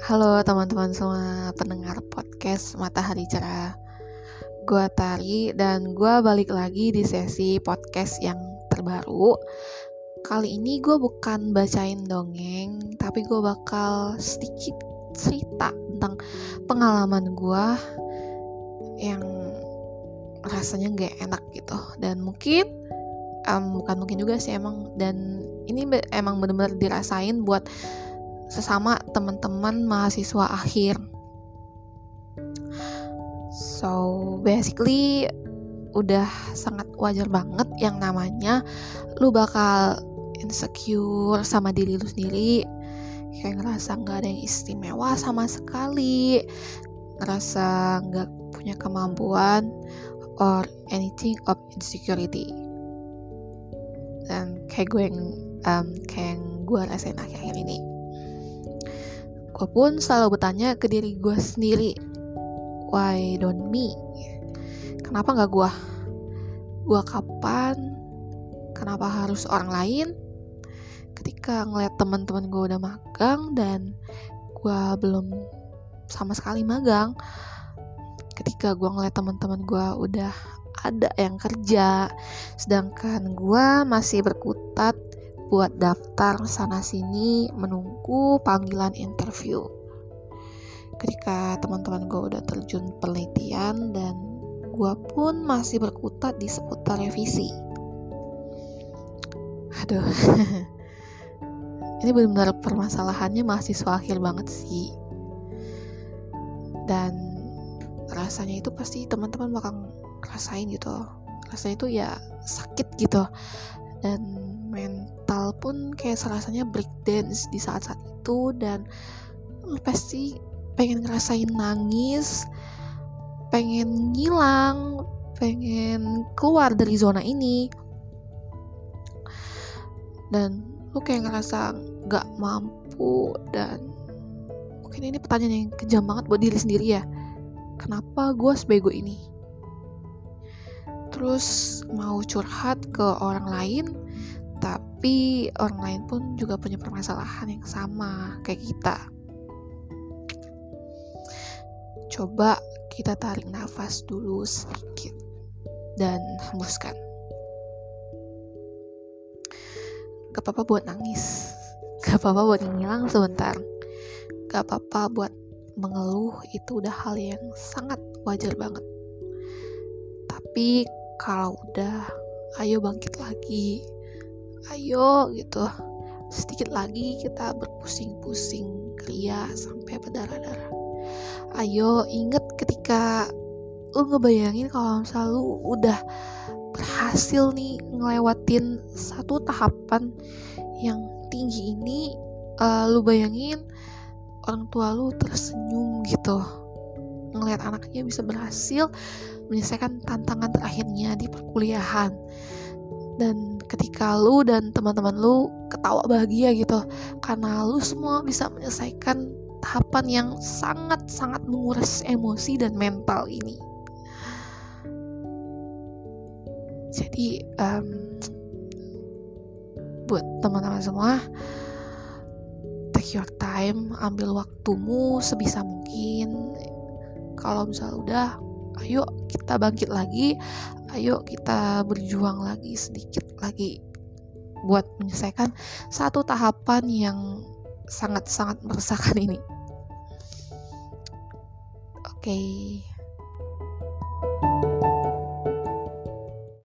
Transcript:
Halo teman-teman semua pendengar podcast Matahari Cerah. Gue Tari dan gue balik lagi di sesi podcast yang terbaru. Kali ini gue bukan bacain dongeng Tapi gue bakal sedikit cerita tentang pengalaman gue Yang rasanya gak enak gitu. Dan mungkin um, Bukan mungkin juga sih emang. Dan ini emang bener-bener dirasain buat sesama teman-teman mahasiswa akhir. So, basically udah sangat wajar banget yang namanya lu bakal insecure sama diri lu sendiri kayak ngerasa nggak ada yang istimewa sama sekali ngerasa nggak punya kemampuan or anything of insecurity dan kayak gue yang um, kayak yang gue rasain akhir-akhir ini Gue pun selalu bertanya ke diri gue sendiri, why don't me? Kenapa gak gue? Gue kapan? Kenapa harus orang lain? Ketika ngeliat teman-teman gue udah magang dan gue belum sama sekali magang, ketika gue ngeliat teman-teman gue udah ada yang kerja, sedangkan gue masih berkutat buat daftar sana sini menunggu panggilan interview. Ketika teman-teman gue udah terjun penelitian dan gue pun masih berkutat di seputar revisi. Aduh, ini benar-benar permasalahannya mahasiswa akhir banget sih. Dan rasanya itu pasti teman-teman bakal rasain gitu. Rasanya itu ya sakit gitu. Dan mental pun kayak rasanya break dance di saat-saat itu. Dan lu pasti pengen ngerasain nangis pengen ngilang pengen keluar dari zona ini. Dan lu kayak ngerasa gak mampu dan mungkin ini pertanyaan yang kejam banget buat diri sendiri ya. Kenapa gue sebego ini? Terus mau curhat ke orang lain tapi orang lain pun juga punya permasalahan yang sama kayak kita. Coba kita tarik nafas dulu sedikit dan hembuskan. Gak apa-apa buat nangis, gak apa-apa buat ngilang sebentar, gak apa-apa buat mengeluh itu udah hal yang sangat wajar banget. Tapi kalau udah, ayo bangkit lagi, ayo gitu. Sedikit lagi kita berpusing-pusing kria sampai berdarah-darah. Ayo inget ketika lu ngebayangin kalau misalnya lu udah berhasil nih ngelewatin satu tahapan yang tinggi ini uh, lu bayangin orang tua lu tersenyum gitu. Ngelihat anaknya bisa berhasil menyelesaikan tantangan terakhirnya di perkuliahan dan ketika lu dan teman-teman lu ketawa bahagia gitu karena lu semua bisa menyelesaikan tahapan yang sangat-sangat menguras emosi dan mental ini. Jadi um, buat teman-teman semua take your time ambil waktumu sebisa mungkin. Kalau misalnya udah ayo kita bangkit lagi ayo kita berjuang lagi sedikit lagi buat menyelesaikan satu tahapan yang sangat-sangat meresahkan ini. Oke, okay.